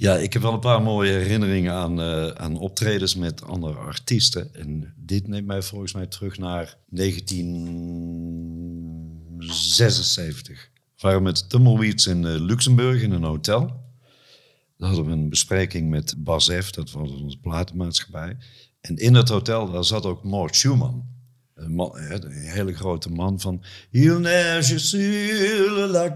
Ja, ik heb wel een paar mooie herinneringen aan, uh, aan optredens met andere artiesten. En dit neemt mij volgens mij terug naar 1976. We waren met Tumbleweeds in uh, Luxemburg in een hotel. Daar hadden we een bespreking met Bas F, dat was onze platenmaatschappij. En in het hotel daar zat ook Mort Schumann. Een, hele grote man van... Il neige sur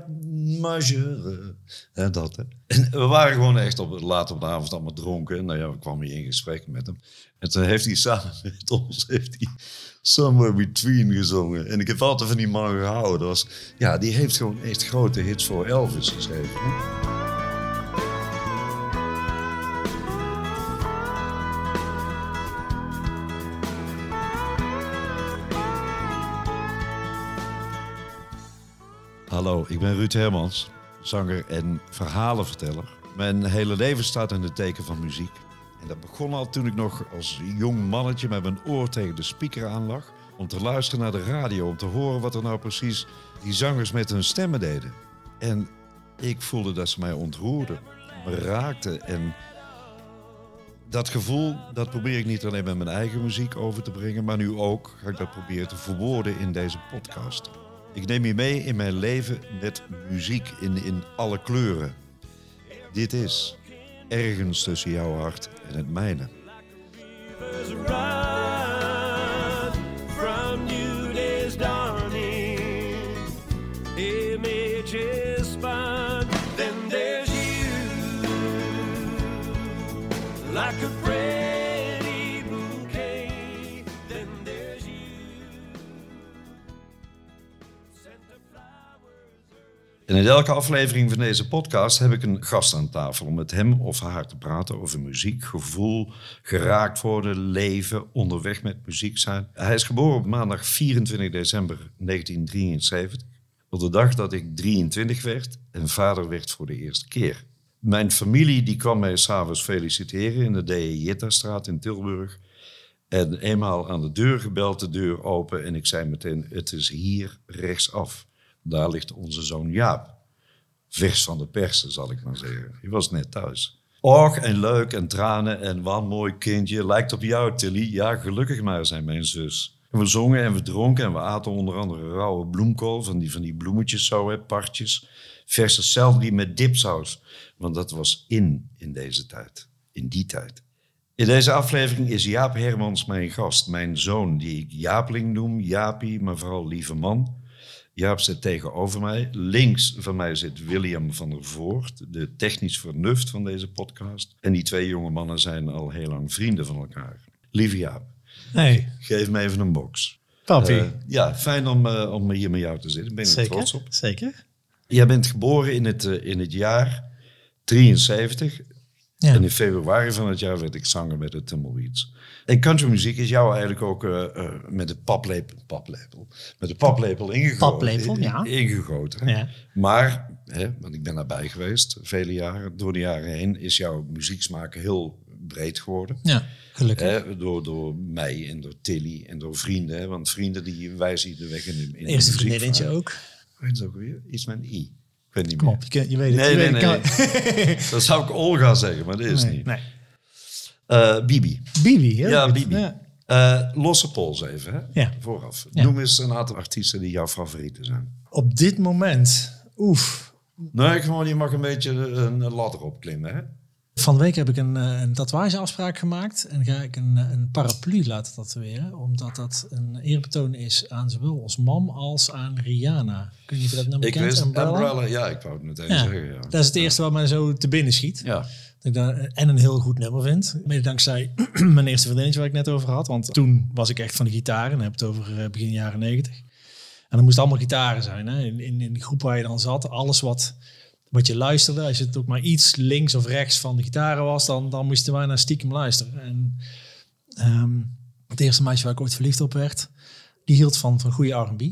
majeur. En dat, hè. En we waren gewoon echt op, laat op de avond allemaal dronken. En nou ja, we kwamen hier in gesprek met hem. En toen heeft hij samen met ons... Heeft hij Somewhere Between gezongen. En ik heb altijd van die man gehouden. Was, ja, die heeft gewoon echt grote hits voor Elvis geschreven. Hè? Hallo, ik ben Ruud Hermans, zanger en verhalenverteller. Mijn hele leven staat in het teken van muziek. En dat begon al toen ik nog als jong mannetje met mijn oor tegen de speaker aan lag. Om te luisteren naar de radio, om te horen wat er nou precies die zangers met hun stemmen deden. En ik voelde dat ze mij ontroerden, me raakten. En dat gevoel, dat probeer ik niet alleen met mijn eigen muziek over te brengen, maar nu ook ga ik dat proberen te verwoorden in deze podcast. Ik neem je mee in mijn leven met muziek in, in alle kleuren. Dit is ergens tussen jouw hart en het mijne. En in elke aflevering van deze podcast heb ik een gast aan tafel om met hem of haar te praten over muziek, gevoel, geraakt worden, leven, onderweg met muziek zijn. Hij is geboren op maandag 24 december 1973, op de dag dat ik 23 werd en vader werd voor de eerste keer. Mijn familie die kwam mij s'avonds feliciteren in de D.E. Jittastraat in Tilburg. En eenmaal aan de deur gebeld, de deur open en ik zei meteen, het is hier rechtsaf. Daar ligt onze zoon Jaap. Vers van de persen, zal ik maar zeggen. Hij was net thuis. Och, en leuk en tranen en wat mooi kindje. Lijkt op jou, Tilly. Ja, gelukkig maar, zei mijn zus. We zongen en we dronken en we aten onder andere rauwe bloemkool, van die, van die bloemetjes zo, hè, partjes. Verse selderie met dipsaus, want dat was in in deze tijd, in die tijd. In deze aflevering is Jaap Hermans mijn gast, mijn zoon, die ik Jaapling noem, Jaapie, maar vooral lieve man. Jaap zit tegenover mij. Links van mij zit William van der Voort, de technisch vernuft van deze podcast. En die twee jonge mannen zijn al heel lang vrienden van elkaar. Lieve Jaap, hey. geef me even een box. Papi. Uh, ja, fijn om, uh, om hier met jou te zitten. Ben ik trots op. Zeker. Jij bent geboren in het, uh, in het jaar 73. Ja. En in februari van het jaar werd ik zanger met de Tumbleweeds. En countrymuziek is jou eigenlijk ook uh, uh, met de paplepel, paplepel, met de paplepel ingegoten. Paplepel, ja. Ingegoten. Ja. Maar, hè, want ik ben daarbij geweest, vele jaren, door de jaren heen is jouw muzieksmaak heel breed geworden. Ja, gelukkig. Hè, door, door mij en door Tilly en door vrienden. Hè, want vrienden die wijzen de weg in de, in Eerste vriendinnetje ook. Weet je ook weer? Iets met een i. Ik weet niet Kom op, je, je, weet het. Nee, je nee, nee. nee. dat zou ik Olga zeggen, maar dat is nee, niet. Nee. Uh, Bibi. Bibi, ja. Ja, Bibi. Ja. Uh, losse pols even, hè? Ja. Vooraf. Ja. Noem eens een aantal artiesten die jouw favorieten zijn. Op dit moment, oef. Nee, gewoon, je mag een beetje een, een ladder opklimmen, hè? Van de week heb ik een, eh, een tatoeageafspraak gemaakt en ga ik een, een paraplu laten tatoeëren, omdat dat een eerbetoon is aan zowel ons mam als aan Rihanna. Kun je dat nummer Ik kent? wist Umbrella? Umbrella. Ja, ik wou het meteen Ja. zeggen, ja. Dat is het eerste wat mij zo te binnen schiet. Ja. Dat ik daar, en een heel goed nummer vind. Mede dankzij mijn eerste vriendinnetje waar ik net over had. Want toen was ik echt van de gitaar. En dan heb het over eh, begin jaren negentig. En dan moest allemaal gitaren zijn. Hè? In, in, in de groep waar je dan zat. Alles wat, wat je luisterde. Als je het ook maar iets links of rechts van de gitaren was. Dan, dan moesten wij naar stiekem luisteren. En ehm, het eerste meisje waar ik ooit verliefd op werd. Die hield van, van goede R&B.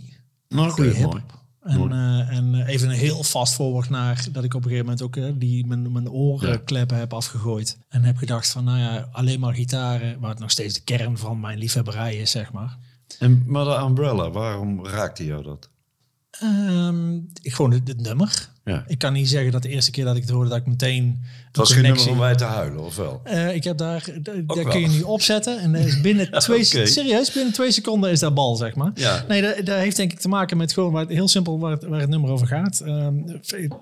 Nou, Goede hip. En, eh, en eh, even een heel fast forward naar dat ik op een gegeven moment ook eh, die, mijn, mijn orenkleppen heb afgegooid. En heb gedacht van, nou ja, alleen maar gitaren, waar het nog steeds de kern van mijn liefhebberij is, zeg maar. En, maar de Umbrella, waarom raakte jou dat? Ik gewoon het, het nummer. Ja. Ik kan niet zeggen dat de eerste keer dat ik het hoorde dat ik meteen Het was geen nummer om bij te huilen, of wel? Uh, ik heb daar, daar wel. kun je nu opzetten en is binnen twee, serieus, binnen twee seconden is dat bal, zeg maar. Ja. Nee, dat, dat heeft denk ik te maken met gewoon waar het, heel simpel waar het, waar het nummer over gaat. Ehm,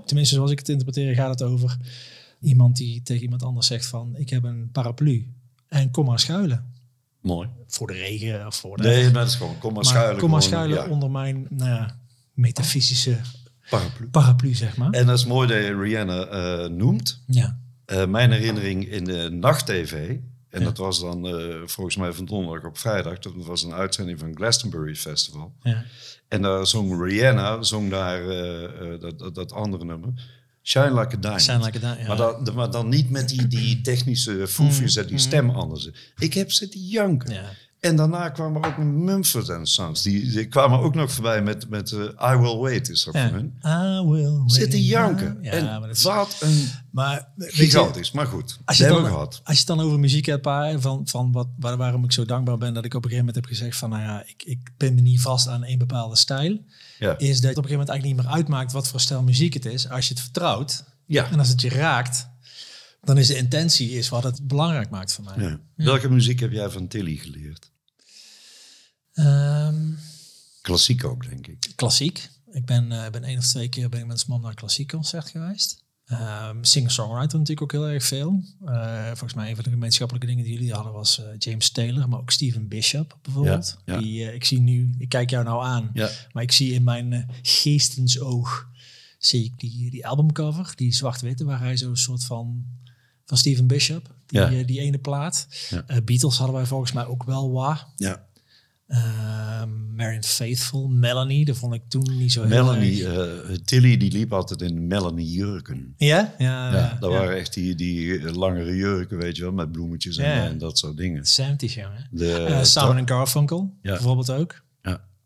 tenminste, zoals ik het interpreteer, gaat het over iemand die tegen iemand anders zegt van, ik heb een paraplu en kom maar schuilen. Mooi. Voor de regen of voor de... Nee, dat is gewoon, kom maar, maar schuilen. kom maar schuilen ja, onder mijn nou ja, metafysische paraplu. paraplu, zeg maar. En dat is mooi dat je Rihanna eh, noemt. ja. Eh, mijn herinnering in de nacht-tv, en Ja. dat was dan eh, volgens mij van donderdag op vrijdag, dat was een uitzending van Glastonbury Festival. Ja. En daar zong Rihanna, zong daar dat, dat, dat andere nummer, Shine Like a Diamond. Zijn like ja. Maar, dan, maar dan niet met die, die technische foefjes dat die stem anders. Ik heb zitten janken. En daarna kwamen ook Mumford Sons. Die, die kwamen ook nog voorbij met, met eh, I Will Wait, is dat Ja. van hun. I will Zitten janken. Ja, en maar dat wat een maar weet je, gigantisch. Maar goed, Als je, dan, gehad. als je het dan over muziek hebt, pa, van, van wat, waar, waarom ik zo dankbaar ben dat ik op een gegeven moment heb gezegd van, nou ja, ik, ik ben me niet vast aan één bepaalde stijl, Ja. is dat het op een gegeven moment eigenlijk niet meer uitmaakt wat voor stijl muziek het is, als je het vertrouwt Ja. en als het je raakt, dan is de intentie is wat het belangrijk maakt voor mij. ja. Welke muziek heb jij van Tilly geleerd? Ehm, Klassiek ook, denk ik. klassiek. Ik ben, eh, ben één of twee keer ben ik met mam naar een klassiek concert geweest. Ehm Singer-songwriter natuurlijk ook heel erg veel. Eh, volgens mij een van de gemeenschappelijke dingen die jullie hadden was eh, James Taylor, maar ook Stephen Bishop bijvoorbeeld. Ja, ja. Die, ik zie nu, ik kijk jou nou aan, Ja. maar ik zie in mijn geestensoog zie ik die, die albumcover, die zwart-witte, waar hij zo'n soort van van Stephen Bishop, die, Ja. eh, die ene plaat. Ja. Eh, Beatles hadden wij volgens mij ook wel wat. Ja. Ehm Marion Faithful, Melanie, dat vond ik toen niet zo heel Melanie, eh, Tilly die liep altijd in Melanie jurken. Ja? Ja, Ja, dat ja. waren echt die, die langere jurken, weet je wel, met bloemetjes en, Ja. en dat soort dingen. 70's, jongen. De, Eh Simon Garfunkel, Ja. bijvoorbeeld ook.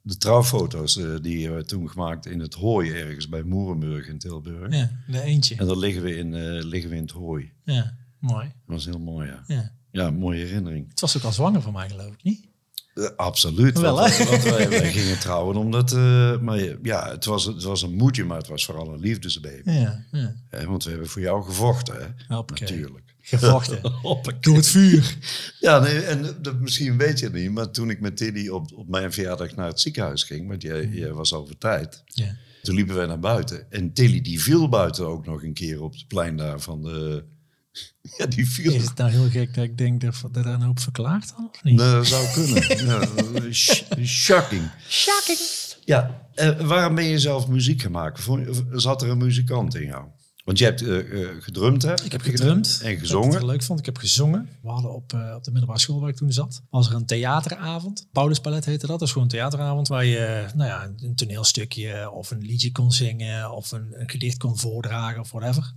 De trouwfoto's eh, die we toen gemaakt in het hooi ergens bij Moerenburg in Tilburg. Ja, de eentje. En dan liggen we, in, eh, liggen we in het hooi. Ja, mooi. Dat was heel mooi, ja. Ja. Ja, mooie herinnering. Het was ook al zwanger van mij, geloof ik, niet? Eh, absoluut. Wel, want, wij, wij gingen trouwen omdat... maar ja, het was, het was een moedje, maar het was vooral een liefdesbaby. Ja, ja. Want we hebben voor jou gevochten, hè? Hoppakee. Natuurlijk. Gevochten. Door het vuur. Ja, nee, en dat, misschien weet je het niet, maar toen ik met Tilly op, op mijn verjaardag naar het ziekenhuis ging, want jij, jij was over tijd, Ja. toen liepen wij naar buiten. En Tilly die viel buiten ook nog een keer op het plein daar van de... Ja, die viel. Is het nou heel gek dat ik denk dat, dat er een hoop verklaard had? Of niet? Nee, dat zou kunnen. ja, sh- shocking. Shocking. Ja, eh, waarom ben je zelf muziek gaan maken? Vond je- Zat er een muzikant in jou? Want je hebt eh, eh, gedrumd, hè? Ik heb gedrumd. En Wat ik gezongen. leuk vond, ik heb gezongen. We hadden op, eh, op de middelbare school waar ik toen zat, was er een theateravond. Pauluspalet heette dat. Dat is gewoon een theateravond waar je nou ja, een toneelstukje of een liedje kon zingen of een, een gedicht kon voordragen of whatever.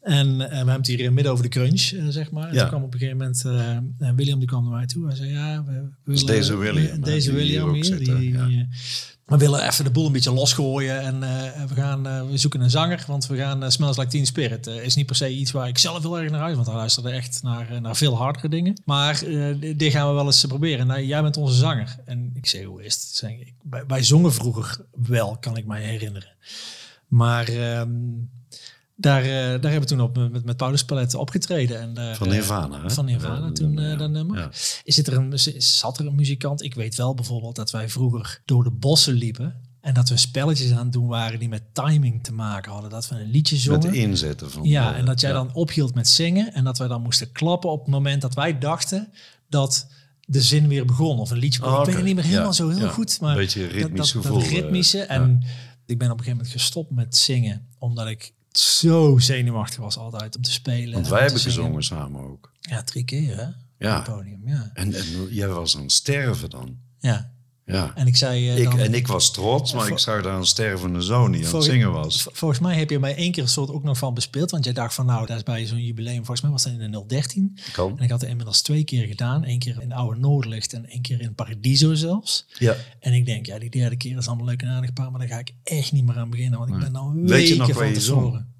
En we hebben het hier in midden over de crunch, zeg maar. En Ja. toen kwam op een gegeven moment, en William die kwam naar mij toe. Hij zei, ja, we, Dus willen... deze William, Deze William hier. die, hè? die, Ja. We willen even de boel een beetje losgooien en eh, we, gaan, eh, we zoeken een zanger, want we gaan uh, Smells Like Teen Spirit. Is niet per se iets waar ik zelf heel erg naar uit, want hij luisterde echt naar, naar veel hardere dingen. Maar di- dit gaan we wel eens proberen. Nou, jij bent onze zanger. En ik zei, hoe is het? Zeg wij zongen vroeger wel, kan ik mij herinneren. Maar ehm, daar, eh, daar hebben we toen op, met, met Paulus Palet opgetreden. En daar, Van eh, Nirvana, hè? Van Nirvana Ja, toen, ja, eh, dat nummer. ja. Is het er een, zat er een muzikant? Ik weet wel bijvoorbeeld dat wij vroeger door de bossen liepen. En dat we spelletjes aan het doen waren die met timing te maken hadden. Dat we een liedje Met zongen. de inzetten van... Ja, en dat jij ja. dan ophield met zingen. En dat wij dan moesten klappen op het moment dat wij dachten dat de zin weer begon. Of een liedje. Oh, ik weet oké. het niet meer helemaal Ja, zo heel ja. goed. Maar Een beetje dat- ritmisch dat, gevoel, Dat ritmische. ja. en ik ben op een gegeven moment gestopt met zingen. Omdat ik zo zenuwachtig was altijd om te spelen. Want wij hebben gezongen samen ook. Ja, drie keer hè? Ja. Op het podium, ja. En, en jij was aan het sterven dan. ja. Ja. En ik zei eh, Ik, dan... en ik was trots, maar ik zag daar een stervende zoon die aan het zingen was. Volgens mij heb je mij één keer een soort ook nog van bespeeld. Want jij dacht van nou, dat is bij zo'n jubileum. Volgens mij was dat in de 013. Kan. En ik had het inmiddels twee keer gedaan. Eén keer in Oude Noordlicht en één keer in Paradiso zelfs. Ja. En ik denk, ja, die derde keer is allemaal leuk en aardig paar. Maar daar ga ik echt niet meer aan beginnen. Want ik ben dan Weet je weken nog van je tevoren.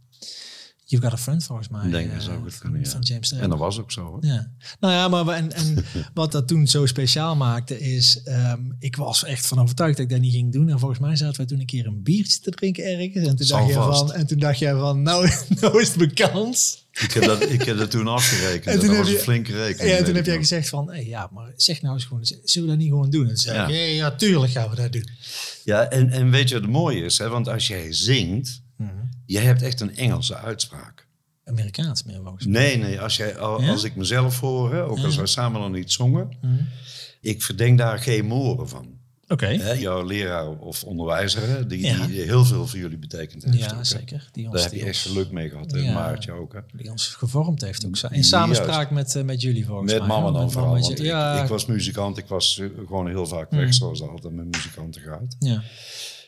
You've Got a Friend volgens mij. Ik denk dat eh, zou goed van- kunnen, ja. Van James Taylor. En dat was ook zo. Hoor. Ja, nou ja, maar we- en, en wat dat toen zo speciaal maakte is, ehm, ik was echt van overtuigd dat ik dat niet ging doen. En volgens mij zaten we toen een keer een biertje te drinken ergens. En toen, Zal dacht je, vast. van, en toen dacht jij van, nou, nou is het mijn kans. Ik, heb dat, ik heb dat toen afgerekend. En dat toen was heb een je- flinke rekening. Ja, toen heb jij nog. gezegd van, hey, ja, maar zeg nou eens gewoon, zullen we dat niet gewoon doen? En toen zei Ja. ik, ja, ja, tuurlijk gaan we dat doen. Ja, en, en weet je wat het mooie is? Hè? Want als jij zingt, Mhm. jij hebt echt een Engelse uitspraak. Amerikaans meer volgens mij. Nee, nee, als, jij, al- Ja? als ik mezelf hoor, hè, ook als wij samen nog niet zongen, Mhm. ik verdenk daar geen moren van. Oké, Hè, jouw leraar of onderwijzer, hè, die, Ja. die heel veel voor jullie betekend heeft. ja, hè. zeker. Die ons, Daar heb die je echt ons- geluk mee gehad. En Ja. Maartje ook. Hè. Die ons gevormd heeft ook. In samenspraak met, eh, met jullie volgens Met mij. mama hè? dan Met vooral. mama, Want ik, ja, ik was muzikant, ik was eh, gewoon heel vaak weg, zoals dat altijd met muzikanten gaat. ja.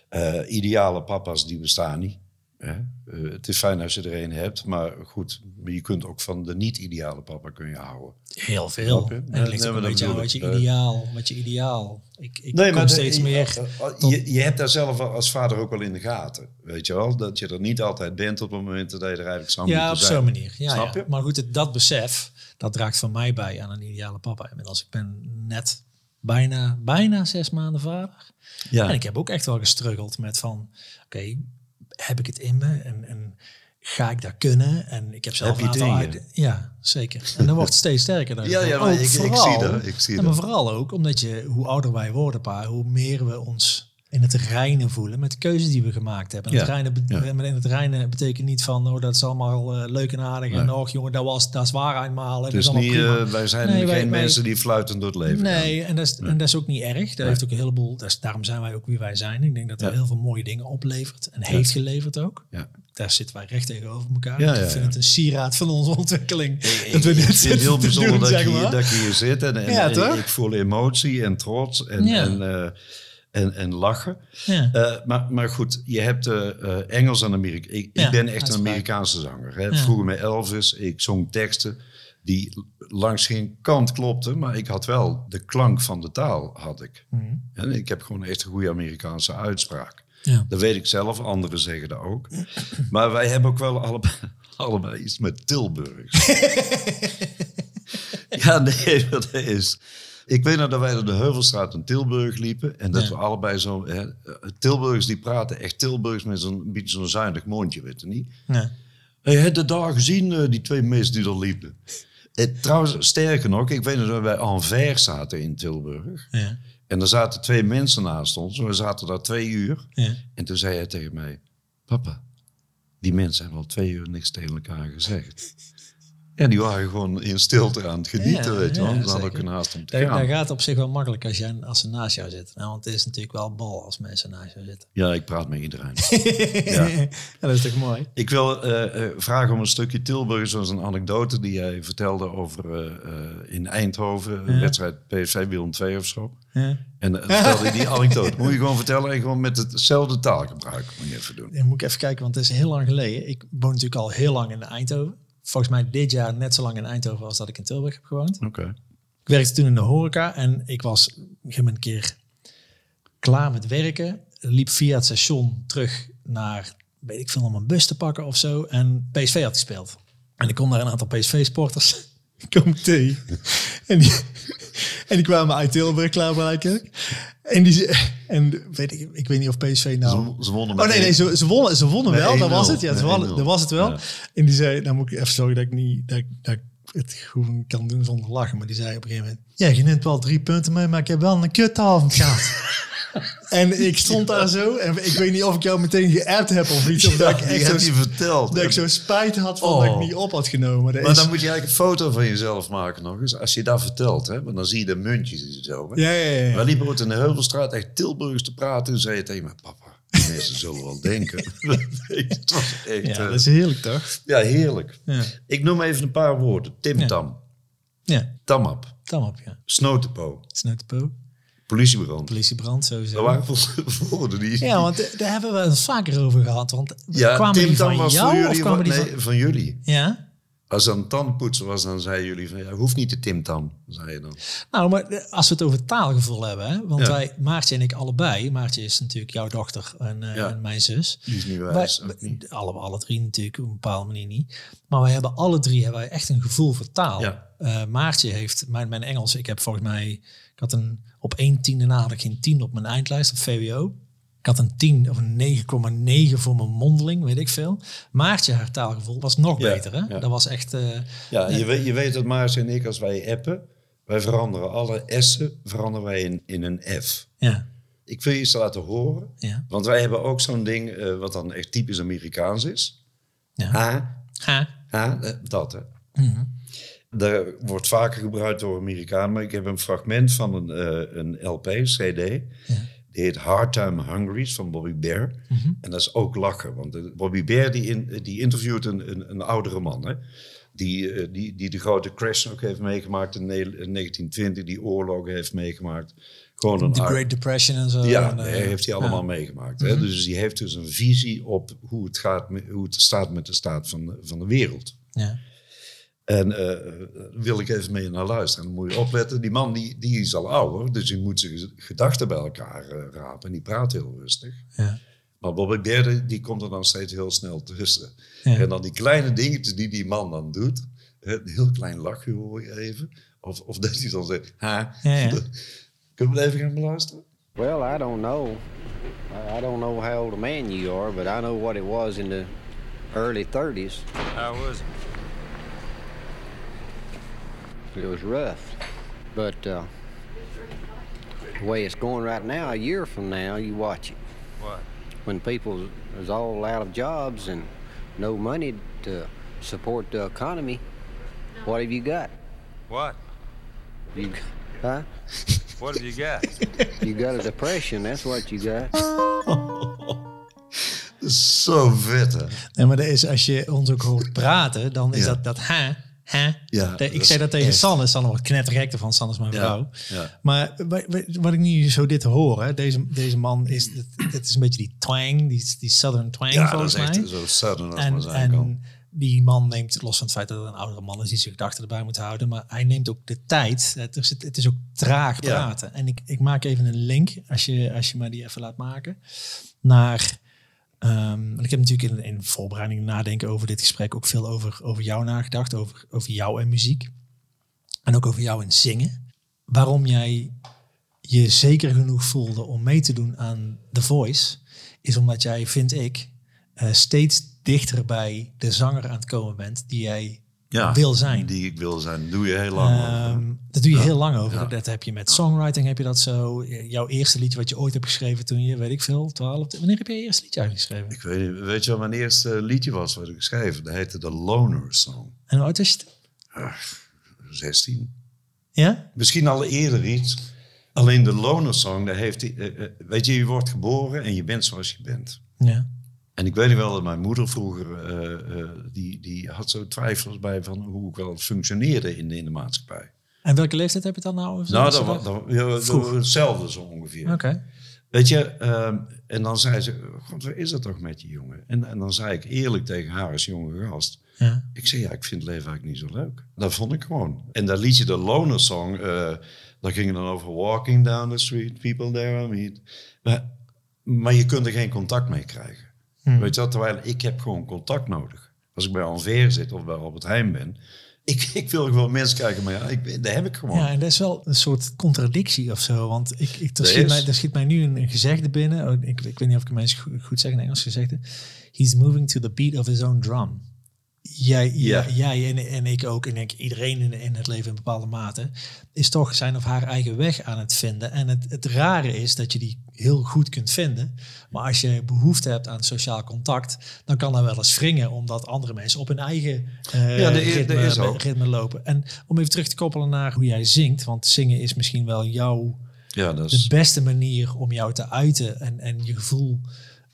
Eh, ideale papa's die bestaan niet. Eh, het is fijn als je er een hebt, maar goed, je kunt ook van de niet-ideale papa kun je houden. Heel veel. En Ja, het ligt nee, ook een beetje aan wat je. Eh, ideaal, wat je ideaal. Ik, ik kom de- steeds je, meer. eh, Je, je hebt daar zelf als vader ook wel in de gaten, weet je wel? Dat je er niet altijd bent op het moment dat je er eigenlijk zou Ja, op moeten zijn. zo'n manier. Ja, Snap ja. je? Maar goed, het- dat besef, dat draagt van mij bij aan een ideale papa. Inmiddels, ik ben net bijna, bijna zes maanden vader. Ja. En ik heb ook echt wel gestruggeld met van, oké, heb ik het in me en, en ga ik dat kunnen? En ik heb zelf Heb een aantal Ja, zeker. En dan wordt het steeds sterker. dan Ja, ja, gewoon. maar ik- ik vooral- zie dat, ik zie en maar dat. vooral ook omdat je, hoe ouder wij worden, pa, hoe meer we ons in het reinen voelen met de keuzes die we gemaakt hebben. En het Ja, reinen, ja. en het reinen betekent niet van, oh, dat is allemaal eh, leuk en aardig. En och, jongen, dat was dat is waar eenmaal. dat is niet, eh, wij zijn Nee, geen wij- mensen die fluitend door het leven gaan. Nee, en dat, is, en dat is ook niet erg. Dat heeft ook een heleboel. Dat is, daarom zijn wij ook wie wij zijn. Ik denk dat dat Ja. heel veel mooie dingen oplevert. En heeft geleverd ook. Ja. Daar zitten wij recht tegenover elkaar. Ja, ik vind het een sieraad van onze ontwikkeling. Ik, dat we dit vind het heel bijzonder doen, dat, zeg je, dat je hier zit. En, en, en ik voel emotie en trots en, Ja. en, eh, en, en lachen. Ja. Eh, maar, maar goed, je hebt eh, eh, Engels en Amerika. Ik, Ja, ik ben echt een. Amerikaanse zanger. Hè. Ja. Vroeger met Elvis, ik zong teksten die langs geen kant klopten. Maar ik had wel de klank van de taal, had ik. Mhm. En ik heb gewoon echt een goede Amerikaanse uitspraak. Ja. Dat weet ik zelf, anderen zeggen dat ook. Maar wij hebben ook wel allebei, allebei iets met Tilburgs. ja, nee, dat is... Ik weet nog dat wij door de Heuvelstraat in Tilburg liepen. En dat Ja. we allebei zo... Hè, Tilburgers die praten echt Tilburgs met zo'n beetje zo'n zuinig mondje, weet je niet? Ja. Hey, heb je daar gezien, eh, die twee mensen die er liepen? En trouwens, sterker nog, ik weet nog dat wij Anvers zaten in Tilburg. Ja. En er zaten twee mensen naast ons. We zaten daar twee uur. Ja. En toen zei hij tegen mij: Papa, die mensen hebben al twee uur niks tegen elkaar gezegd. En die waren gewoon in stilte aan het genieten, Ja, weet je wel. ja, Ze hadden zeker. kunnen haast om te Dat, gaan. dat gaat op zich wel makkelijk als, jij, als ze naast jou zitten. Nou, want het is natuurlijk wel bal als mensen naast jou zitten. Ja, ik praat met iedereen. ja. dat is toch mooi? ik wil eh, eh, vragen om een stukje Tilburg, zoals een anekdote die jij vertelde over eh, eh, in Eindhoven, een wedstrijd PSV Willem 2 of zo. Ja. En uh, vertelde die anekdote. Moet je gewoon vertellen en gewoon met hetzelfde taalgebruik moet je even doen. Dan moet ik even kijken, want het is heel lang geleden. Ik woon natuurlijk al heel lang in Eindhoven. Volgens mij dit jaar net zo lang in Eindhoven als dat ik in Tilburg heb gewoond. Oké. Ik werkte toen in de horeca en ik was een keer klaar met werken. Liep via het station terug naar, weet ik veel, om een bus te pakken of zo. En PSV had gespeeld. En ik kom daar een aantal PSV-sporters kom ik tegen. En die, en die kwamen uit Tilburg klaarblijkelijk. En, die, ze- en weet ik, ik weet niet of PSV nou... Ze, ze wonnen Oh nee, nee, ze, ze wonnen, ze wonnen wel, dat 1-0. was het. Ja, ze wonnen, 1-0. dat was het wel. Ja. En die zei, nou moet ik even zorgen dat ik niet dat, ik- dat ik het gewoon kan doen zonder lachen. Maar die zei op een gegeven moment, ja, je neemt wel drie punten mee, maar ik heb wel een kutavond gehad. en ik stond daar zo en ik weet niet of ik jou meteen geappt heb of iets. Of dat ik die echt heb zo, je verteld. dat ik zo spijt had van Oh. dat ik niet op had genomen. Dat Maar is- dan moet je eigenlijk een foto van jezelf maken nog eens. Als je dat vertelt, hè? Want dan zie je de muntjes en zo. Hè? ja, ja, ja. Wij liepen ooit in de Heuvelstraat echt Tilburgs te praten. En zei je tegen me, papa, die mensen zullen wel denken. het was echt... ja, eh, dat is heerlijk toch? ja, heerlijk. Ja, Ik noem even een paar woorden. Tim Ja. Tam, ja Tamap, tam op, ja. Snotepo, Snuitepo, politiebrand. politiebrand sowieso. Dat waren woorden die... Ja, want daar hebben we het vaker over gehad. Want Ja, kwamen Tim die van jou voor of jullie. kwamen die nee, van... jullie. Ja? Als dan tandenpoetsen was, dan zeiden jullie van, ja, hoeft niet de timtam, zei je dan. Nou, maar als we het over taalgevoel hebben, hè, want Ja. wij, Maartje en ik allebei, Maartje is natuurlijk jouw dochter en, eh, Ja. en mijn zus. Die is niet Wij, wijs. niet. alle, alle drie natuurlijk, op een bepaalde manier niet. Maar wij hebben alle drie hebben wij echt een gevoel voor taal. Ja. Eh, Maartje heeft, mijn, mijn Engels, ik heb volgens mij, ik had een, op één tiende na had ik geen 10 op mijn eindlijst op VWO. Ik had een 10 of een 9,9 voor mijn mondeling, weet ik veel. Maartje, haar taalgevoel was nog Ja, beter. Hè? ja. Dat was echt... eh, Ja, je, weet, je weet dat Maartje en ik, als wij appen, wij veranderen alle S'en veranderen wij in, in een F. ja, Ik wil je eens laten horen, ja, want wij hebben ook zo'n ding eh, wat dan echt typisch Amerikaans is. ja. A. A, eh, dat hè. Mhm. Dat wordt vaker gebruikt door Amerikanen, maar ik heb een fragment van een, eh, een LP, CD. Die heet Hard Time Hungries van Bobby Bear. En dat is ook lachen, want eh, Bobby Bear die, in, die interviewt een, een, een oudere man. Hè? Die, eh, die, die de grote crash ook heeft meegemaakt in, ne- in 1920, die oorlogen heeft meegemaakt. Gewoon ar- Great Depression en zo. ja, en, eh, heeft hij allemaal ja. meegemaakt. Hè? Dus die heeft dus een visie op hoe het, gaat, hoe het staat met de staat van de, van de wereld. Ja. En eh, wil ik even mee naar luisteren. Dan moet je opletten. Die man die, die is al ouder, dus die moet zijn gedachten bij elkaar eh, rapen. En die praat heel rustig. Ja. Maar Bobby Bear, die komt er dan steeds heel snel tussen. Ja. En dan die kleine dingetjes die die man dan doet. hè, Een heel klein lachje hoor je even. Of, of dat hij dan zegt, ha. Ja, ja. Kunnen we het even gaan beluisteren? Well, I don't know. I I don't know how old a man you are, but I know what it was in the early 30s. How was it? It was rough. But uh, the way it's going right now, a year from now, you watch it. What? When people is all out of jobs and no money to support the economy, what have you got? What? You, huh? What have you got? You got a depression. That's what you got. Dat is zo vet hè. Nee, maar dat is, als je ons ook hoort praten, dan is Ja. dat dat ha, ha. Ja, De- ik zei dat tegen echt. Sanne. Sanne wordt knettergek ervan. Sanne is mijn Ja, vrouw. ja. Maar wa- wa- wat ik nu zo dit hoor, hè, deze, deze man is, het, het is een beetje die twang, die, die southern twang Ja, dat is echt mij. zo sudden als maar En, kan. die man neemt, los van het feit dat het een oudere man is, die zijn gedachten erbij moet houden, maar hij neemt ook de tijd. Het is, het is ook traag praten. En ik, ik maak even een link, als je, als je me die even laat maken, naar... want ik heb natuurlijk in, in voorbereiding nadenken over dit gesprek ook veel over, over jou nagedacht, over, over jou en muziek. En ook over jou en zingen. Waarom jij je zeker genoeg voelde om mee te doen aan The Voice, is omdat jij, vind ik, eh, steeds dichter bij de zanger aan het komen bent die jij ja, wil zijn. Die ik wil zijn. Doe je heel lang over. Ehm, dat doe je heel lang over. Ja. Dat heb je met songwriting, heb je dat zo. Jouw eerste liedje wat je ooit hebt geschreven toen je, weet ik veel, 12. Wanneer heb je je eerste liedje eigenlijk geschreven? Ik weet, niet, weet je wat mijn eerste liedje was wat ik geschreven? Dat heette The Loner Song. En hoe oud is het? 16. Ja? Misschien al eerder iets. Alleen de Loner Song, daar heeft eh, weet je, je wordt geboren en je bent zoals je bent. Ja. En ik weet nog wel dat mijn moeder vroeger, eh, eh, die, die had zo twijfels bij van hoe ik wel functioneerde in de, in de maatschappij. En welke leeftijd heb je dan nou? Nou, dat, Zo- wa- dat, dat- hetzelfde zo ongeveer. Oké. Weet je, ehm, en dan zei ze, God, wat is het toch met je jongen? En, en dan zei ik eerlijk tegen haar als jonge gast, Ja. ik zei, ja, ik vind het leven eigenlijk niet zo leuk. Dat vond ik gewoon. En dat liedje, de Loner Song, eh dat ging dan over walking down the street, people there I meet. Maar, maar je kunt er geen contact mee krijgen. Weet je wel, terwijl ik heb gewoon contact nodig. Als ik bij Anver zit of bij Albert Heijn ben, ik, ik wil gewoon mensen krijgen, maar ja, ik, dat heb ik gewoon. Ja, en dat is wel een soort contradictie of zo. Want ik, ik, er, schiet mij, er schiet mij nu een, gezegde binnen. Oh, ik, ik weet niet of ik mensen goed, goed zeg in Engels gezegde. He's moving to the beat of his own drum. Jij, Ja. jij, en, en ik ook, en ik denk iedereen in, in het leven in bepaalde mate, is toch zijn of haar eigen weg aan het vinden. En het, het rare is dat je die heel goed kunt vinden. Maar als je behoefte hebt aan sociaal contact, dan kan dat wel eens wringen, omdat andere mensen op hun eigen eh, Ja, is- ritme, is lopen. En om even terug te koppelen naar hoe jij zingt, want zingen is misschien wel jouw Ja, dat de is... beste manier om jou te uiten en, en je gevoel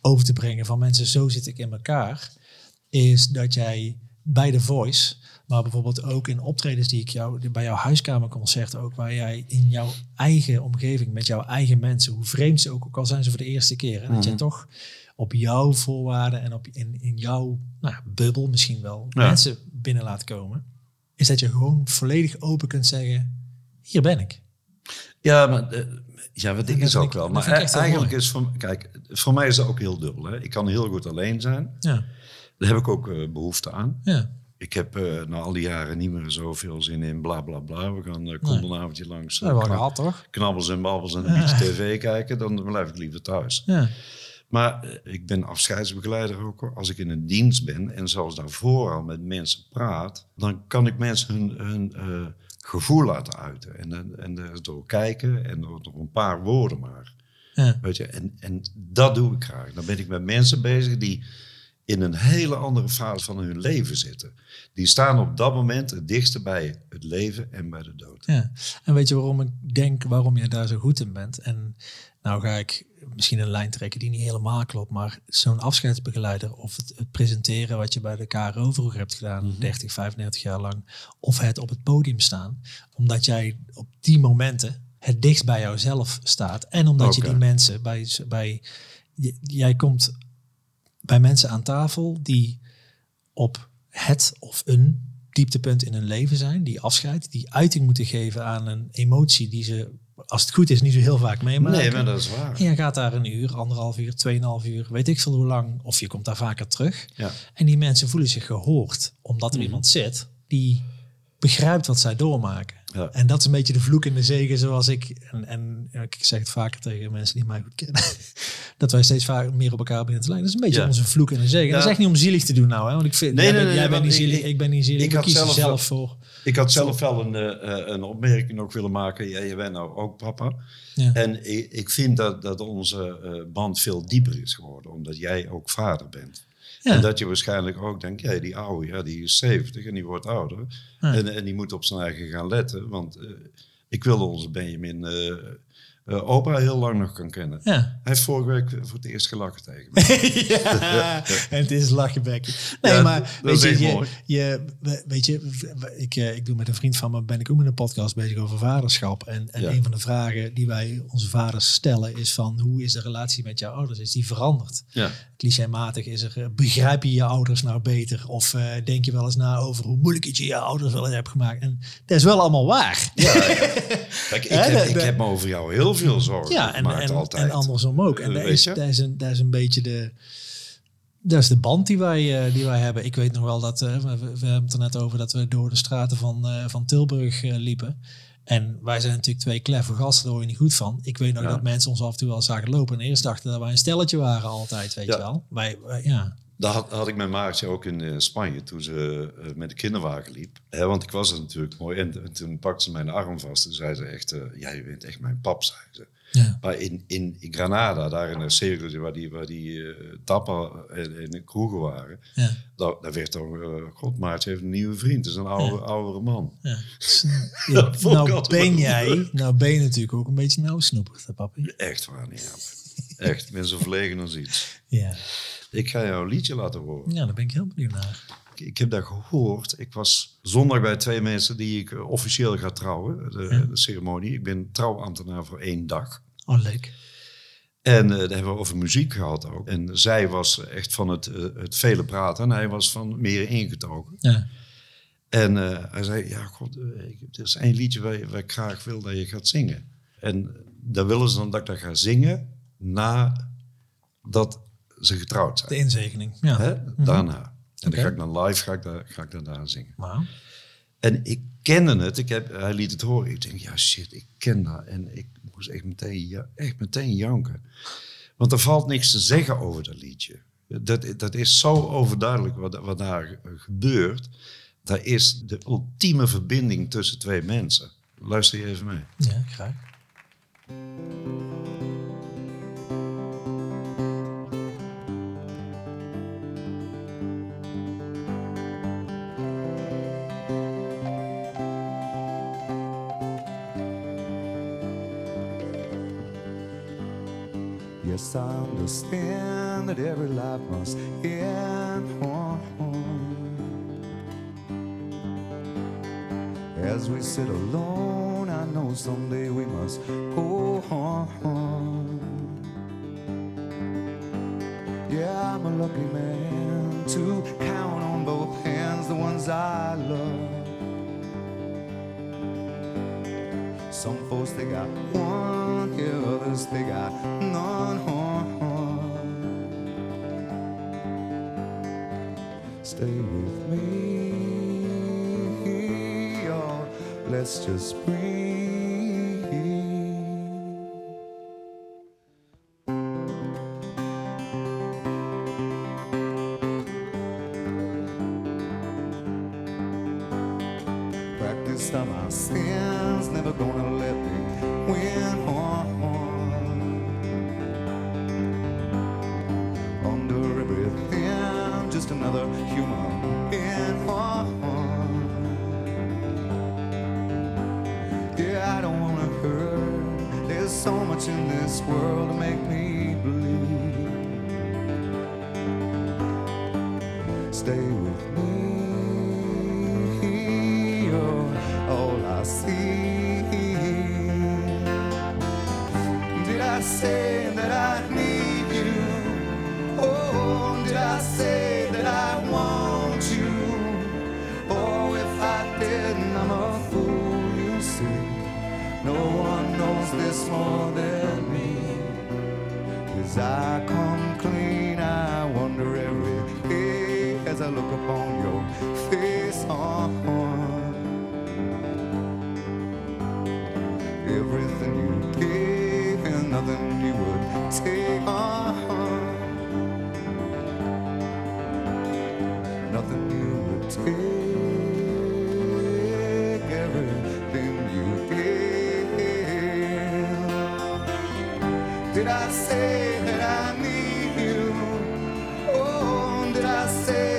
over te brengen van mensen, zo zit ik in elkaar, is dat jij bij The Voice, maar bijvoorbeeld ook in optredens die ik jou, bij jouw huiskamerconcert ook, waar jij in jouw eigen omgeving, met jouw eigen mensen, hoe vreemd ze ook, ook al zijn ze voor de eerste keer, dat Mhm. je toch op jouw voorwaarden en op, in, in jouw nou, bubbel misschien wel Ja. mensen binnen laat komen, is dat je gewoon volledig open kunt zeggen, hier ben ik. Ja, maar eh, ja, wat dat is ook ik- wel. Maar ik heel eigenlijk mooi. is voor, kijk, voor mij is dat ook heel dubbel. Hè. Ik kan heel goed alleen zijn. Ja, Daar heb ik ook eh, behoefte aan. ja, Ik heb eh, na al die jaren niet meer zoveel zin in bla bla bla. We gaan uh, kom een avondje langs. eh, knap- gehad toch? knabbels en babbels en een beetje tv kijken. Dan blijf ik liever thuis. Ja, Maar eh, ik ben afscheidsbegeleider ook. Als ik in een dienst ben en zelfs daarvoor al met mensen praat, dan kan ik mensen hun, hun eh, gevoel laten uiten. En, en, en door kijken en door nog een paar woorden maar. ja, Weet je? En, en dat doe ik graag. Dan ben ik met mensen bezig die in een hele andere fase van hun leven zitten. Die staan op dat moment het dichtste bij het leven en bij de dood. ja. En weet je waarom ik denk waarom je daar zo goed in bent? En nou ga ik misschien een lijn trekken die niet helemaal klopt, maar zo'n afscheidsbegeleider of het, het presenteren wat je bij de KRO vroeger hebt gedaan, 30, 35 jaar lang, of het op het podium staan, omdat jij op die momenten het dichtst bij jouzelf staat en omdat je die mensen bij, bij jij komt bij mensen aan tafel die op het of een dieptepunt in hun leven zijn, die afscheid, die uiting moeten geven aan een emotie die ze, als het goed is, niet zo heel vaak meemaken. Nee, maar dat is waar. En je gaat daar een uur, anderhalf uur, tweeënhalf uur, weet ik veel hoe lang, of je komt daar vaker terug. Ja. En die mensen voelen zich gehoord, omdat Mhm. er iemand zit die begrijpt wat zij doormaken. Ja. En dat is een beetje de vloek in de zegen, zoals ik, en, en ik zeg het vaker tegen mensen die mij goed kennen, dat wij steeds vaker meer op elkaar beginnen te lijken. Dat is een beetje Ja. onze vloek in de zegen. En Dat is echt niet om zielig te doen nou, hè? want ik vind, Nee, jij, nee, bent, nee, jij bent niet zielig, ik, ben niet zielig, ik kies er zelf zelf voor. Ik had zelf wel een, eh, een opmerking nog willen maken. Ja, je bent nou ook papa. Ja. En ik, ik vind dat, dat onze eh, band veel dieper is geworden. Omdat jij ook vader bent. Ja. En dat je waarschijnlijk ook denkt, ja, die oude, ja, die is 70 en die wordt ouder. Ja. En, en die moet op zijn eigen gaan letten. Want eh, ik wilde onze Benjamin opa heel lang nog kan kennen. Ja. Hij heeft vorige week voor het eerst gelachen tegen me. ja, en het is lachenbekken. Nee, Ja, maar weet je, je, je, we- weet je, ik, eh, ik doe met een vriend van me, ben ik ook met een podcast bezig over vaderschap. En, en Ja. een van de vragen die wij onze vaders stellen is van, hoe is de relatie met jouw ouders? Is die veranderd? Ja. Clichématig is er, eh, begrijp je je ouders nou beter? Of denk je wel eens na over hoe moeilijk het je je ouders wel eens hebt gemaakt? En dat is wel allemaal waar. Ja. Kijk, ik, heb, ik heb me over jou heel veel zorgen Ja, en, en, altijd. en andersom ook. En weet is, dat, is een, dat is een beetje de... Dat is de band die wij, eh, die wij hebben. Ik weet nog wel dat... eh, we, we hebben het er net over dat we door de straten van, eh, van Tilburg liepen. En wij zijn natuurlijk twee kleffe gasten, daar hoor je niet goed van. Ik weet nog Ja. dat mensen ons af en toe wel zagen lopen. En eerst dachten dat wij een stelletje waren altijd, weet Ja. je wel. Wij, wij- ja. Dat had, had ik met Maartje ook in eh, Spanje toen ze eh, met de kinderwagen liep. Hè, want ik was er natuurlijk mooi. En, en toen pakte ze mijn arm vast en zei ze echt... eh, ja, je bent echt mijn pap, zei ze. Ja. Maar in, in, in Granada, daar in een cirkeltje waar die, waar die eh, tappen en, en de kroegen waren... Ja. Daar, daar werd toch... eh, God, Maartje heeft een nieuwe vriend. Dat is een oude, oudere man. Ja. Vond ik nou ben jij, nou ben je natuurlijk ook een beetje nou snoepig, hè, papi. Echt waar, niet. Echt, ik ben zo verlegen als iets. Ja. Ik ga jou een liedje laten horen. ja, daar ben ik heel benieuwd naar. Ik- Ik heb dat gehoord. Ik was zondag bij twee mensen die ik eh, officieel ga trouwen. De, de ceremonie. Ik ben trouwambtenaar voor één dag. Oh, leuk. En eh daar hebben we over muziek gehad ook. En zij was echt van het, eh, het vele praten en hij was van meer ingetogen. Ja. En hij zei, ja god, er is één liedje waar, waar ik graag wil dat je gaat zingen. En dan willen ze dan dat ik dat ga zingen nadat ze getrouwd zijn. De inzegening. Ja. Hè? Daarna. En dan ga ik dan live ga ik daar, ga ik dat daar zingen. En ik kende het. Ik heb, hij liet het horen. Ik denk, ja shit, ik ken dat. En ik moest echt meteen, ja, echt meteen janken. Want er valt niks te zeggen over dat liedje. Dat, dat is zo overduidelijk wat, wat daar gebeurt. Dat is de ultieme verbinding tussen twee mensen. Luister je even mee. Ja, graag. I understand that every life must end. As we sit alone, I know someday we must go on. Yeah, I'm a lucky man to count on both hands the ones I love. Some folks they got one, yeah, others they got none. Stay with me, let's just breathe. Everything you gave and nothing you would take on. Nothing you would take, everything you gave. Did I say that I need you? Oh, did I say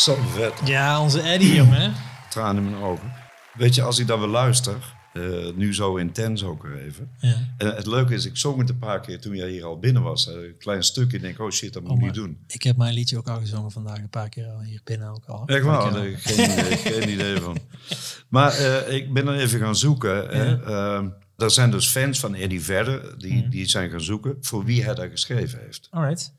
Sam vet. Ja, onze Eddie, jongen. Tranen in mijn ogen. Weet je, als ik dan weer luister, eh, nu zo intens ook weer even. Ja. En het leuke is, ik zong het een paar keer toen jij hier al binnen was. Een klein stukje, ik denk, oh shit, dat moet ik Oh, niet doen. Ik heb mijn liedje ook al gezongen vandaag, een paar keer al hier binnen ook al. Echt waar? Nee, geen, idee, geen idee van. Maar eh, ik ben er even gaan zoeken. hè. Ehm, er zijn dus fans van Eddie Vedder, die, die zijn gaan zoeken voor wie hij dat geschreven heeft. Alright.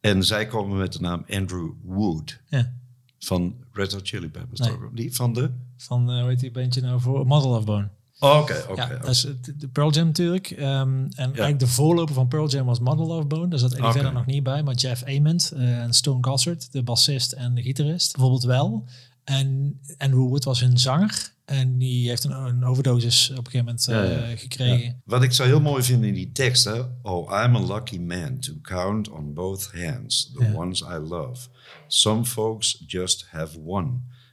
En zij komen met de naam Andrew Wood Ja. Van Red Hot Chili Peppers. Nee. Die van de... Van, eh hoe heet die bandje nou voor? Model of Bone. Oh, Oké, oké. ja, dat is de Pearl Jam natuurlijk. Ehm, en eigenlijk de voorloper van Pearl Jam was Model of Bone. Daar zat Eddie verder nog niet bij. Maar Jeff Ament eh, en Stone Gossard, de bassist en de gitarist, bijvoorbeeld wel. En Andrew Wood was hun zanger. En die heeft een, een overdosis op een gegeven moment Ja, eh, ja. gekregen. Wat ik zo heel mooi vind in die tekst, hè? Oh, I'm a lucky man to count on both hands the Ja. ones I love. Some folks just have one.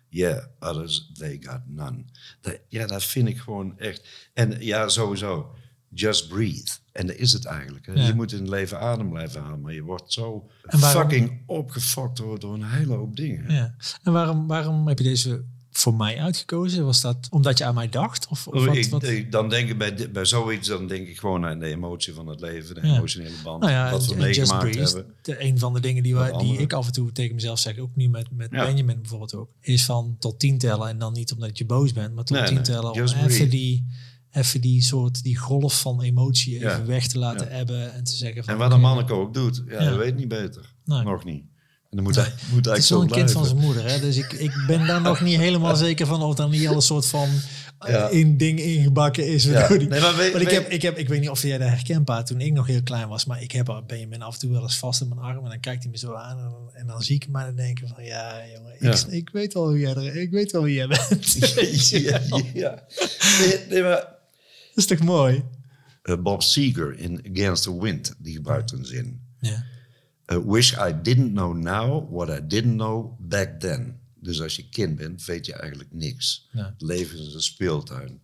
Yeah, others they got none. Dat, ja, dat vind ik gewoon echt. En ja, sowieso, just breathe. En dat is het eigenlijk. Hè? Ja. Je moet in het leven adem blijven halen, maar je wordt zo waarom- fucking opgefokt door, door een hele hoop dingen. Ja. En waarom, waarom heb je deze voor mij uitgekozen? Was dat omdat je aan mij dacht? Of, of Oh, wat, ik, wat? ik- dan denk ik bij, bij zoiets, dan denk ik gewoon aan de emotie van het leven, de Ja. emotionele band, Nou ja, wat we meegemaakt hebben. de, een van de dingen die, wij, die ik af en toe tegen mezelf zeg, ook nu met, met Ja. Benjamin bijvoorbeeld ook, is van tot tien tellen en dan niet omdat je boos bent, maar tot Nee, tien nee, tellen om even breathe. die, even die soort, die golf van emotie even weg te laten hebben en te zeggen van... En wat een manneke ook doet, ja, hij weet niet beter. Nee. Nog niet. En dan moet hij, moet Het is wel een kind van zijn moeder, hè? dus ik, ik ben daar nog niet helemaal zeker van of dan niet al een soort van Ja. in ding ingebakken is. Ja. waardoor die- Nee, maar weet- ik, weet- heb, ik, heb, ik weet niet of jij dat herkent, pa, toen ik nog heel klein was, maar ik heb Benjamin af en toe wel eens vast in mijn arm en dan kijkt hij me zo aan en, dan- en dan zie ik hem en dan denk ik van, ja jongen, ik, Ja. ik weet wel wie jij, er, ik weet wel wie jij bent. ja, ja. Nee, nee, maar Dat is toch mooi? eh, Bob Seger in Against the Wind, die gebruikt een zin. Ja. Wish I didn't know now what I didn't know back then. Dus als je kind bent, weet je eigenlijk niks. Ja. Het leven is een speeltuin.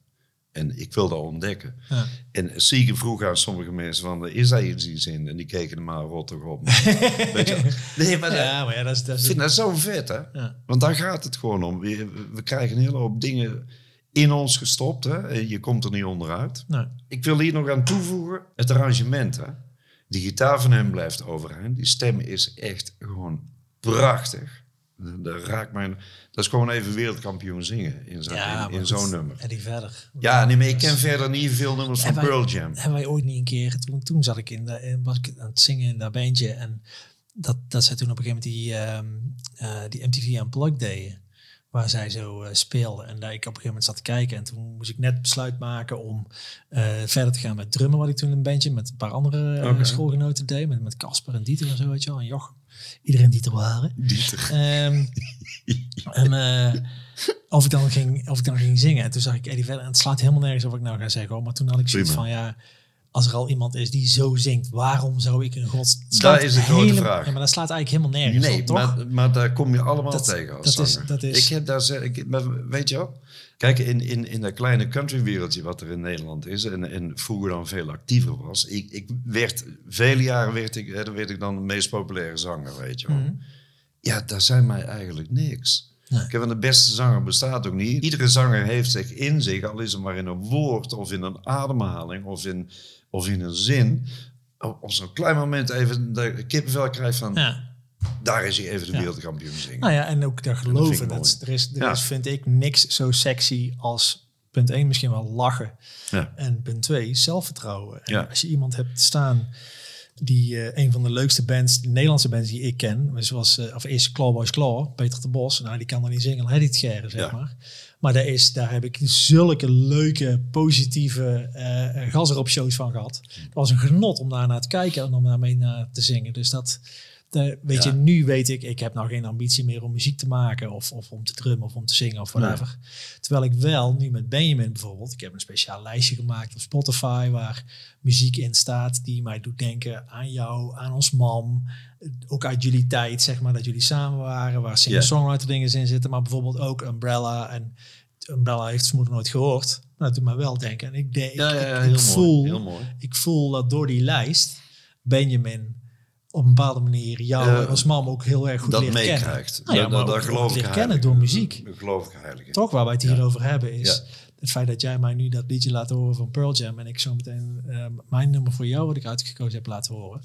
En ik wil dat ontdekken. Ja. En Seeger vroeg aan sommige mensen van, is daar iets in zin? En die keken er maar rottig op. weet je wel? Nee, maar dat- Ja, maar ja, dat is... Dat ik is vind dat zo vet, hè? Ja. Want daar gaat het gewoon om. We, we krijgen een hele hoop dingen in ons gestopt. Hè? Je komt er niet onderuit. nee. Ik wil hier nog aan toevoegen, het arrangement. Hè? Die gitaar van hem blijft overeind. Die stem is echt gewoon prachtig. Dat raakt mij... Dat is gewoon even wereldkampioen zingen in, zo'n- ja, in, zo'n nummer. Eddie verder. Ja, nee, maar ik ken verder niet veel nummers van wij- Pearl Jam. Hebben wij ooit niet een keer, toen, toen zat ik in, de, was ik aan het zingen in dat bandje en dat, dat zij toen op een gegeven moment die, ehm, eh, die MTV Unplugged deden, waar zij zo eh, speelden. En daar ik op een gegeven moment zat te kijken en toen moest ik net besluit maken om eh, verder te gaan met drummen, wat ik toen een bandje met een paar andere eh, schoolgenoten deed, met met Casper en Dieter en zo, weet je wel, en Jochem. Iedereen die er waren. Dieter. Ehm, en of, ik dan ging, of ik dan ging zingen. En toen zag ik Eddie verder. En het slaat helemaal nergens op wat ik nou ga zeggen. hoor. Maar toen had ik zoiets Prima. van, ja, als er al iemand is die zo zingt, waarom zou ik een god... Daar slaat is de grote hele- vraag. Ja, maar dat slaat eigenlijk helemaal nergens Nee, op, toch? maar, maar daar kom je allemaal Dat- tegen als dat is- dat is- Ik heb daar, ze- ik, maar weet je wel? Kijk, in, in, in dat kleine countrywereldje wat er in Nederland is... en, en vroeger dan veel actiever was... Ik, ik werd, vele jaren werd ik, hè, dan werd ik dan de meest populaire zanger, weet je wel. Mhm. Ja, daar zijn mij eigenlijk niks. Nee. Kijk, want de beste zanger bestaat ook niet. Iedere zanger heeft zich in zich, al is het maar in een woord... of in een ademhaling of in, of in een zin... op op zo'n klein moment even de kippenvel krijgt van... Ja. Daar is hij even de Ja. wereldkampioen zingen. Nou ja, en ook daar geloven. Dat, er is, er is, vind ik, niks zo sexy als punt 1 misschien wel lachen. Ja. En punt 2, zelfvertrouwen. En Ja. als je iemand hebt staan die eh, een van de leukste bands, de Nederlandse bands die ik ken, zoals, eh, of is Clawboys Claw, Peter de Bos. Nou, die kan er niet zingen, dan hij het scheren, zeg Ja. maar. Maar daar, is, daar heb ik zulke leuke, positieve eh gas erop shows van gehad. Het was een genot om daar naar te kijken en om daarmee te zingen. Dus dat, de, weet Ja. je, nu weet ik, ik heb nou geen ambitie meer om muziek te maken of, of om te drummen of om te zingen of whatever. Terwijl ik wel nu met Benjamin bijvoorbeeld, ik heb een speciaal lijstje gemaakt op Spotify waar muziek in staat die mij doet denken aan jou, aan ons mam. Ook uit jullie tijd, zeg maar, dat jullie samen waren, waar singer-songwriter dingen in zitten, maar bijvoorbeeld ook Umbrella. En Umbrella heeft ze moeder nooit gehoord. Maar dat doet mij wel denken. En ik denk, Ja, ja, ja, ik, heel ik mooi, voel, heel mooi. ik voel dat door die lijst Benjamin op een bepaalde manier jou als mam ook heel erg goed dat leert kennen. meekrijgt. Nou ja, dat, maar dat, geloof ik leren kennen door muziek. Dat geloof ik heilig. Toch waar wij het hier over hebben is het feit dat jij mij nu dat liedje laat horen van Pearl Jam en ik zo meteen eh, mijn nummer voor jou wat ik uitgekozen heb laten horen,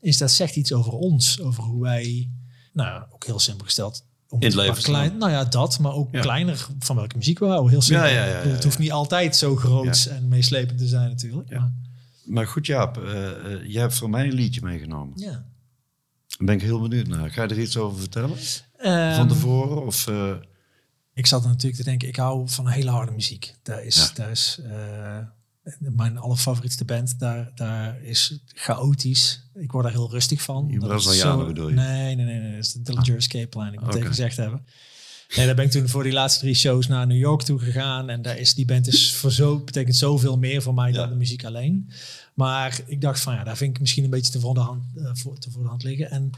is dat zegt iets over ons, over hoe wij, nou ook heel simpel gesteld, om In het leven klein, nou ja dat, maar ook Ja. kleiner van welke muziek we houden, heel simpel. Ja, ja, Het hoeft niet altijd zo groot en meeslepend te zijn natuurlijk. Maar, Maar goed, Jaap, eh, jij hebt voor mij een liedje meegenomen. ja. Ben ik heel benieuwd naar. Ga je er iets over vertellen? Van Ehm, tevoren? Of, eh, ik zat natuurlijk te denken, ik hou van hele harde muziek. Daar is, Ja. daar is eh, mijn allerfavorietste band, daar, daar is chaotisch. Ik word daar heel rustig van. Is Brazilianen zo- bedoel je? Nee, nee, nee, nee. Dat is de Dillinger Escape Line. Ik moet Oké. even gezegd hebben. Nee, daar ben ik toen voor die laatste drie shows naar New York toe gegaan. En daar is die band is voor zo, betekent zoveel meer voor mij dan de muziek alleen. Maar ik dacht van ja, daar vind ik misschien een beetje te voor de hand, eh, te voor de hand liggen. En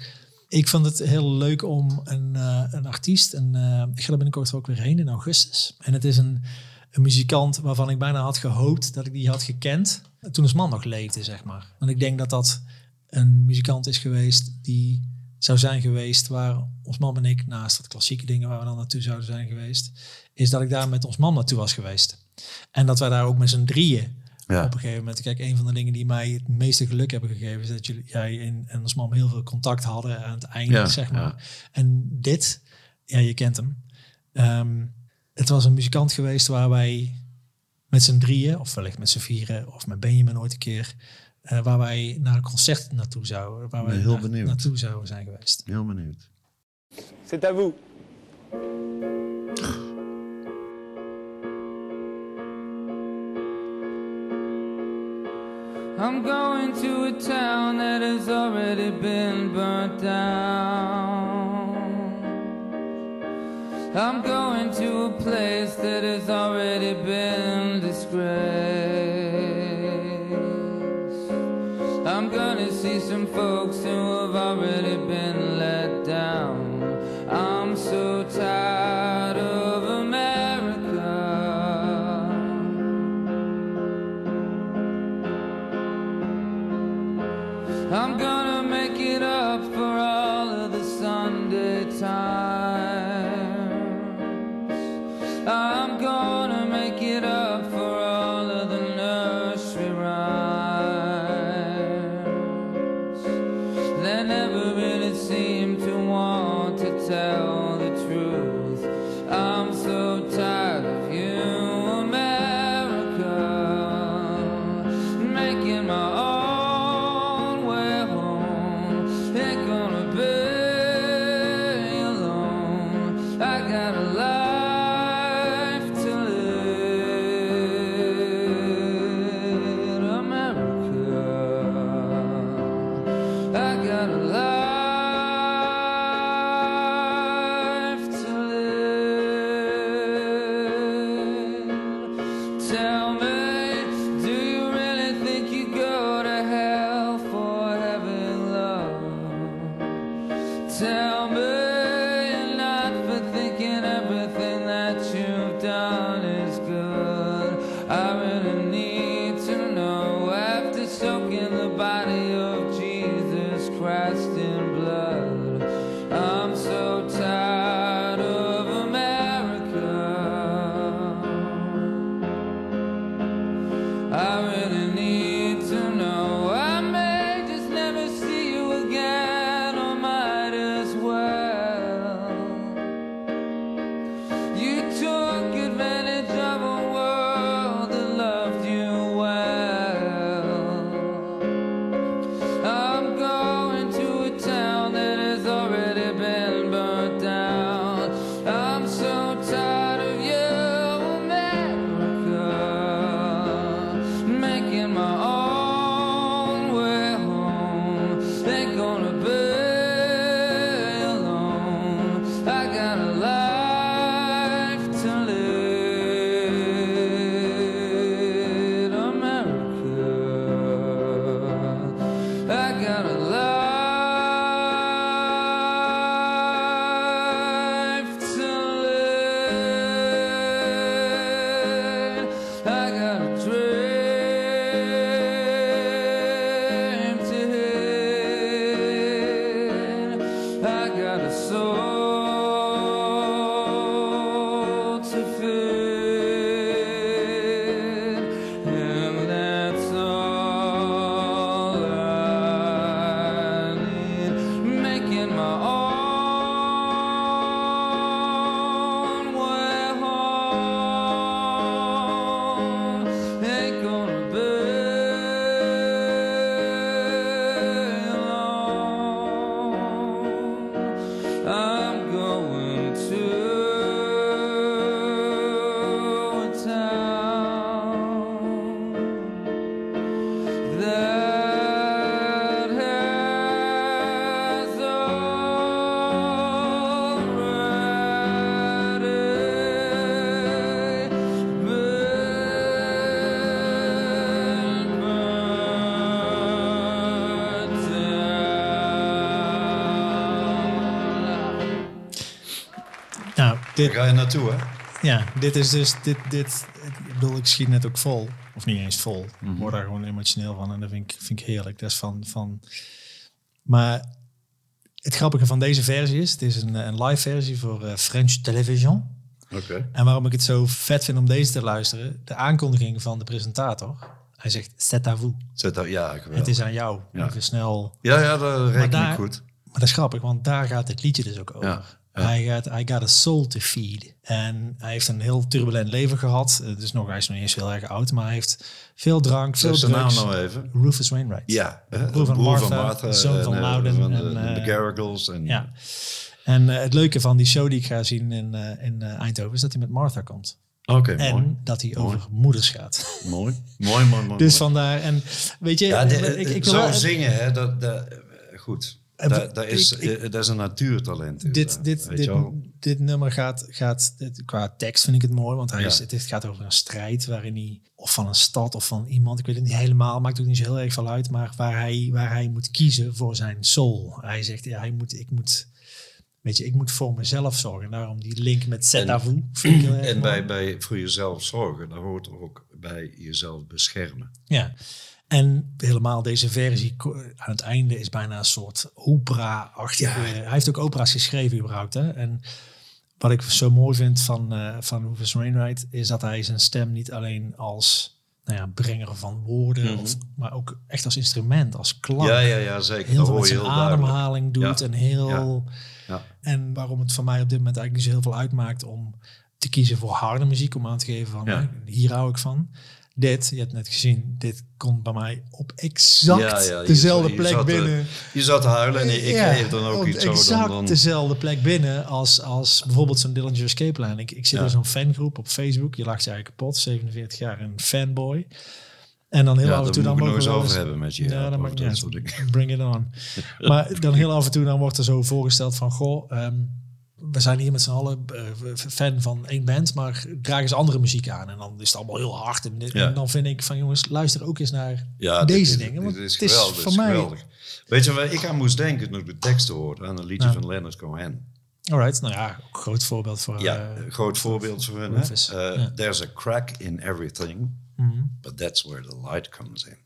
ik vond het heel leuk om een, eh, een artiest, en eh, ik ga er binnenkort ook weer heen in augustus. En het is een, een muzikant waarvan ik bijna had gehoopt dat ik die had gekend toen ons man nog leefde, zeg maar. Want ik denk dat dat een muzikant is geweest die zou zijn geweest waar ons man en ik, naast dat klassieke dingen waar we dan naartoe zouden zijn geweest, is dat ik daar met ons man naartoe was geweest. En dat wij daar ook met z'n drieën Ja. op een gegeven moment. Kijk, een van de dingen die mij het meeste geluk hebben gegeven, is dat jullie, jij en, en ons man heel veel contact hadden aan het einde, Ja, zeg maar. ja. En dit, ja, je kent hem. Ehm, het was een muzikant geweest waar wij met z'n drieën, of wellicht met z'n vieren, of met Benjamin ooit een keer, eh, waar wij naar een concert naartoe zouden, waar wij heel naar- benieuwd. naartoe zouden zijn geweest. Heel benieuwd. C'est à vous. I'm going to a town that has already been burnt down. I'm going to a place that has already been disgraced. I'm gonna see some folks who have already been let I'm gonna make it up for all of the Sunday times. I dit, Daar ga je naartoe, hè? ja, dit is dus, dit, dit, ik bedoel, ik schiet net ook vol. Of niet eens vol. Ik word daar gewoon emotioneel van en dat vind ik, vind ik heerlijk. Dat is van, van, maar het grappige van deze versie is, het is een, een live versie voor eh, French Television. Oké. En waarom ik het zo vet vind om deze te luisteren, de aankondiging van de presentator. Hij zegt, c'est à vous. Zet daar, ja, geweldig. Het is aan jou. Ja. Even snel. Ja, ja, dat reken ik goed. Maar dat is grappig, want daar gaat het liedje dus ook over. Ja. Hij gaat, I got a soul to feed. En hij heeft een heel turbulent leven gehad. Het is nog, hij is nog niet eens heel erg oud, maar hij heeft veel drank, veel naam nou even. Rufus Wainwright. Ja, hè, broer van Martha, zoon en, van eh, Loudon Van de, en, de eh, Garrigles. En, Ja. En eh, het leuke van die show die ik ga zien in, eh, in eh, Eindhoven is dat hij met Martha komt. Oké, En mooi. dat hij Mooi. over moeders gaat. Mooi, mooi, mooi, mooi. Dus vandaar, en weet je, Ja, de- ik, ik wil zo zingen, hè, dat, dat, eh, goed. Eh, Dat, dat, is, ik- eh, dat is een natuurtalent. dit, dat, dit, dit, dit nummer gaat, gaat dit- qua tekst vind ik het mooi, want hij Ja. is, het gaat over een strijd waarin hij, of van een stad of van iemand, ik weet het niet helemaal, maakt ook niet zo heel erg veel uit, maar waar hij, waar hij moet kiezen voor zijn soul. Hij zegt, ja, hij moet, ik moet, weet je, ik moet voor mezelf zorgen. Daarom die link met C'est En- En bij, bij voor jezelf zorgen, dat hoort er ook bij jezelf beschermen. Ja. En helemaal deze versie aan het einde is bijna een soort opera-achtige. Hij heeft ook opera's geschreven überhaupt. Hè? En wat ik zo mooi vind van, eh van Rufus Wainwright is dat hij zijn stem niet alleen als nou ja, brenger van woorden, of, maar ook echt als instrument, als klank. Mhm. Ja, ja, ja, zeker. Heel veel met zijn heel duidelijk. ademhaling doet Ja. en heel... Ja. En waarom het voor mij op dit moment eigenlijk niet zo heel veel uitmaakt om te kiezen voor harde muziek, om aan te geven van Ja. hier hou ik van. Dit, je hebt net gezien, dit komt bij mij op exact Ja, ja, je dezelfde zat- plek eh, binnen. Je zat te huilen en ik, Ja, dan ook op iets zo. exact Dan, dan, dezelfde plek binnen als, als bijvoorbeeld zo'n Dillinger Escape Line. Ik, ik zit in zo'n fangroep op Facebook. Je lacht je eigenlijk kapot, 47 jaar een fanboy. En dan heel af en toe dan moet ik nog mogen eens we over eens- hebben met je. ja, over maakt niet dat uit. soort dingen. Bring it on. maar dan heel af en toe dan wordt er zo voorgesteld van... Goh, we zijn hier met z'n allen eh, fan van één band... maar dragen ze andere muziek aan. En dan is het allemaal heel hard. En, dit- Ja. en dan vind ik van jongens, luister ook eens naar Ja, deze dit, dingen. Dit, Want is het is geweldig. mij... geweldig. Weet je waar ik aan moest denken toen ik de teksten hoorde? Aan een liedje van Leonard Cohen. Alright, nou ja, groot voorbeeld voor... Ja, eh, groot voorbeeld voor hun. Eh. There's a crack in everything, mhm. but that's where the light comes in.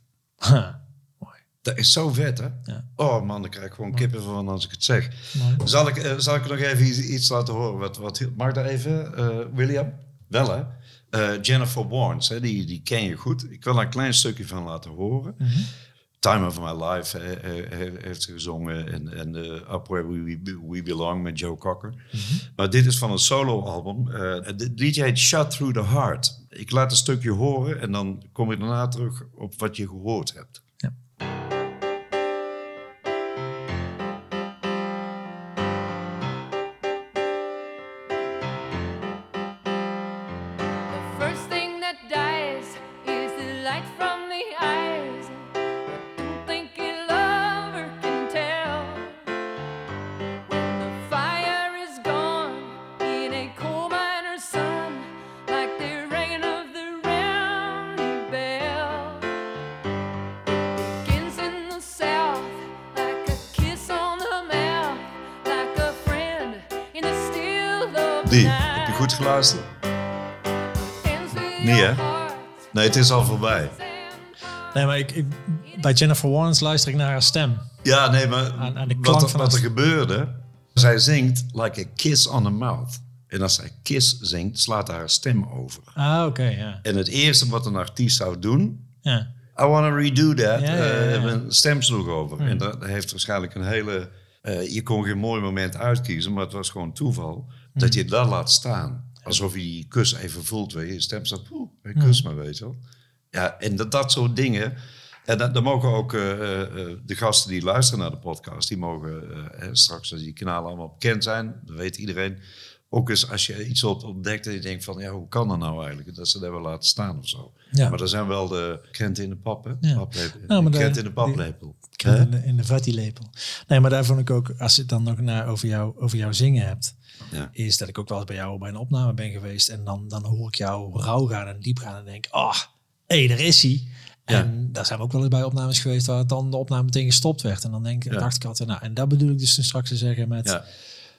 Dat is zo vet, hè? Ja. Oh man, daar krijg ik gewoon kippen van als ik het zeg. Mooi. Zal ik, eh, zal ik nog even iets, iets laten horen? Wat, wat, mag dat even, eh, William? Wel, hè? Eh, Jennifer Warnes, hè, die, die ken je goed. Ik wil er een klein stukje van laten horen. Time of My Life heeft ze gezongen. En, en Up Where We, Belong met Joe Cocker. Maar dit is van een solo-album. Het liedje heet Shut Through the Heart. Ik laat een stukje horen en dan kom ik daarna terug op wat je gehoord hebt. Die, heb je goed geluisterd? Niet, hè? Nee, het is al voorbij. Nee, maar ik, ik, bij Jennifer Warnes luister ik naar haar stem. Ja, nee, maar Aan- aan de klank wat, er- van wat er het- gebeurde... Zij zingt like a kiss on the mouth. En als zij kiss zingt, slaat haar stem over. Ah, oké, ja. En het eerste wat een artiest zou doen... ja. I want to redo that. Ja, ja, ja. eh, mijn stem sloeg over. En dat heeft waarschijnlijk een hele... eh, je kon geen mooi moment uitkiezen, maar het was gewoon toeval... dat je dat laat staan. Alsof je die kus even voelt, weet je. Stem staat, poeh, hey, kus me, weet je wel. Ja, en dat, dat soort dingen... En dan, dan mogen ook eh, eh, eh, de gasten die luisteren naar de podcast... die mogen straks, als die kanalen allemaal bekend zijn... dat weet iedereen... Ook eens als je iets ontdekt en je denkt van... ja, hoe kan dat nou eigenlijk? Dat ze dat wel laten staan of zo. Ja. Maar er zijn wel de krenten in de pap, hè? Ja. Paplepel. Nou, maar de krent in de paplepel. In Hè? de, in de vatielepel. Nee, maar daar vond ik ook, als je het dan nog naar over jou, over jou zingen hebt, Ja. is dat ik ook wel eens bij jou bij een opname ben geweest. En dan, dan hoor ik jou rauw gaan en diep gaan en denk, ah, hé, daar is hij. En daar zijn we ook wel eens bij opnames geweest waar het dan de opname meteen gestopt werd. En dan denk, Ja. dacht ik altijd, nou, en dat bedoel ik dus straks te zeggen met, Ja.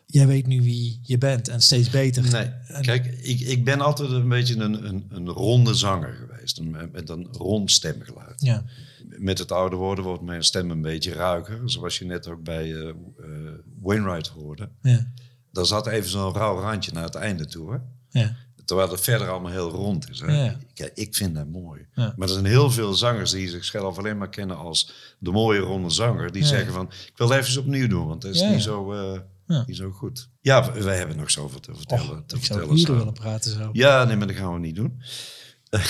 jij weet nu wie je bent en steeds beter. Nee, En- kijk, ik, ik ben altijd een beetje een, een, een ronde zanger geweest. Een, met een rond stemgeluid. Ja, Met het ouder worden wordt mijn stem een beetje ruiker. Zoals je net ook bij eh, eh, Wainwright hoorde. ja, Daar zat even zo'n rauw randje naar het einde toe. Hè? ja. Terwijl het verder allemaal heel rond is. Hè? Ja. Kijk, ik vind dat mooi. Ja. Maar er zijn heel veel zangers die zichzelf alleen maar kennen als de mooie ronde zanger. Die zeggen van, ik wil het even opnieuw doen, want dat is Ja. niet, zo, eh, Ja. niet zo goed. Ja, wij hebben nog zoveel te vertellen. Och, te ik zou vertellen uren samen. willen praten zo. Ja, nee, maar dat gaan we niet doen.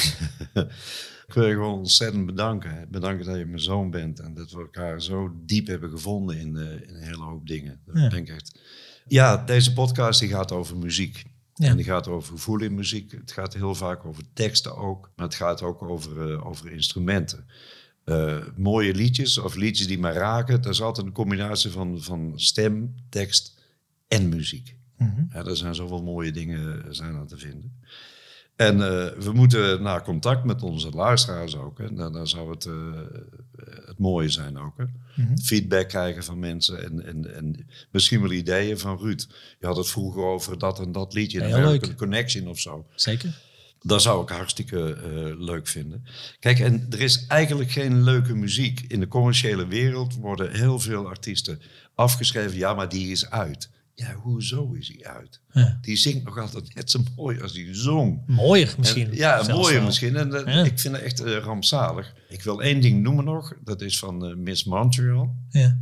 ik wil je gewoon ontzettend bedanken. Bedanken dat je mijn zoon bent en dat we elkaar zo diep hebben gevonden in, eh, in een hele hoop dingen. Dat Ja. ben ik echt. Ja, deze podcast die gaat over muziek. Ja. En die gaat over gevoel in muziek. Het gaat heel vaak over teksten ook. Maar het gaat ook over, eh, over instrumenten. Eh, mooie liedjes of liedjes die mij raken. Dat is altijd een combinatie van, van stem, tekst en muziek. Ja, er zijn zoveel mooie dingen eh, zijn aan te vinden. En eh, we moeten naar contact met onze luisteraars ook. Hè. Dan, dan zou het, eh, het mooie zijn ook. Hè. Feedback krijgen van mensen en, en, en misschien wel ideeën van Ruud. Je had het vroeger over dat en dat liedje. Dan Heel leuk. een connection of zo. Zeker. Dat zou ik hartstikke eh, leuk vinden. Kijk, en er is eigenlijk geen leuke muziek. In de commerciële wereld worden heel veel artiesten afgeschreven. Ja, maar die is uit. Ja, hoezo is hij uit? Ja. Die zingt nog altijd net zo mooi als die zong. Mooier misschien. En- ja, mooier wel. misschien. En dat- Ja. ik vind het echt eh, rampzalig. Ik wil één ding noemen nog. Dat is van eh, Miss Montreal. Ja.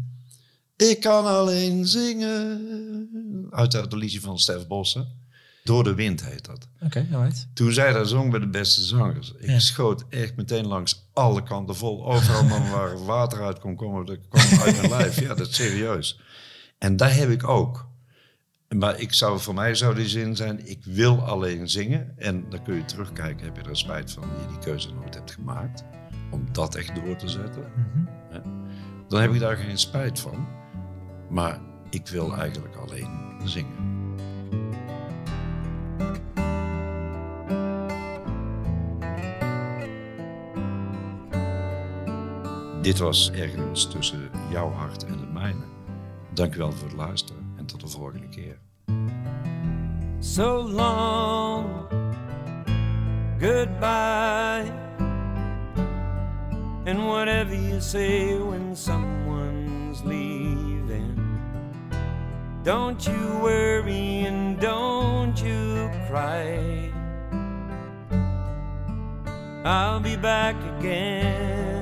Ik kan alleen zingen. Uit het liedje van Stef Bossen. Door de wind heet dat. Oké, alright. Toen zij dat zong bij de beste zangers. Ik Ja. schoot echt meteen langs alle kanten vol. Overal waar water uit kon komen, dat kwam uit mijn lijf. Ja, dat is serieus. En daar heb ik ook. Maar ik zou, voor mij zou die zin zijn, ik wil alleen zingen. En dan kun je terugkijken, heb je er spijt van dat je die keuze nooit hebt gemaakt. Om dat echt door te zetten. Ja. Dan heb ik daar geen spijt van. Maar ik wil eigenlijk alleen zingen. Dit was ergens tussen jouw hart en het mijne. Dankjewel voor het luisteren en tot de volgende keer. so long. Goodbye. And whatever you say when someone's leaving, don't you worry and don't you cry. I'll be back again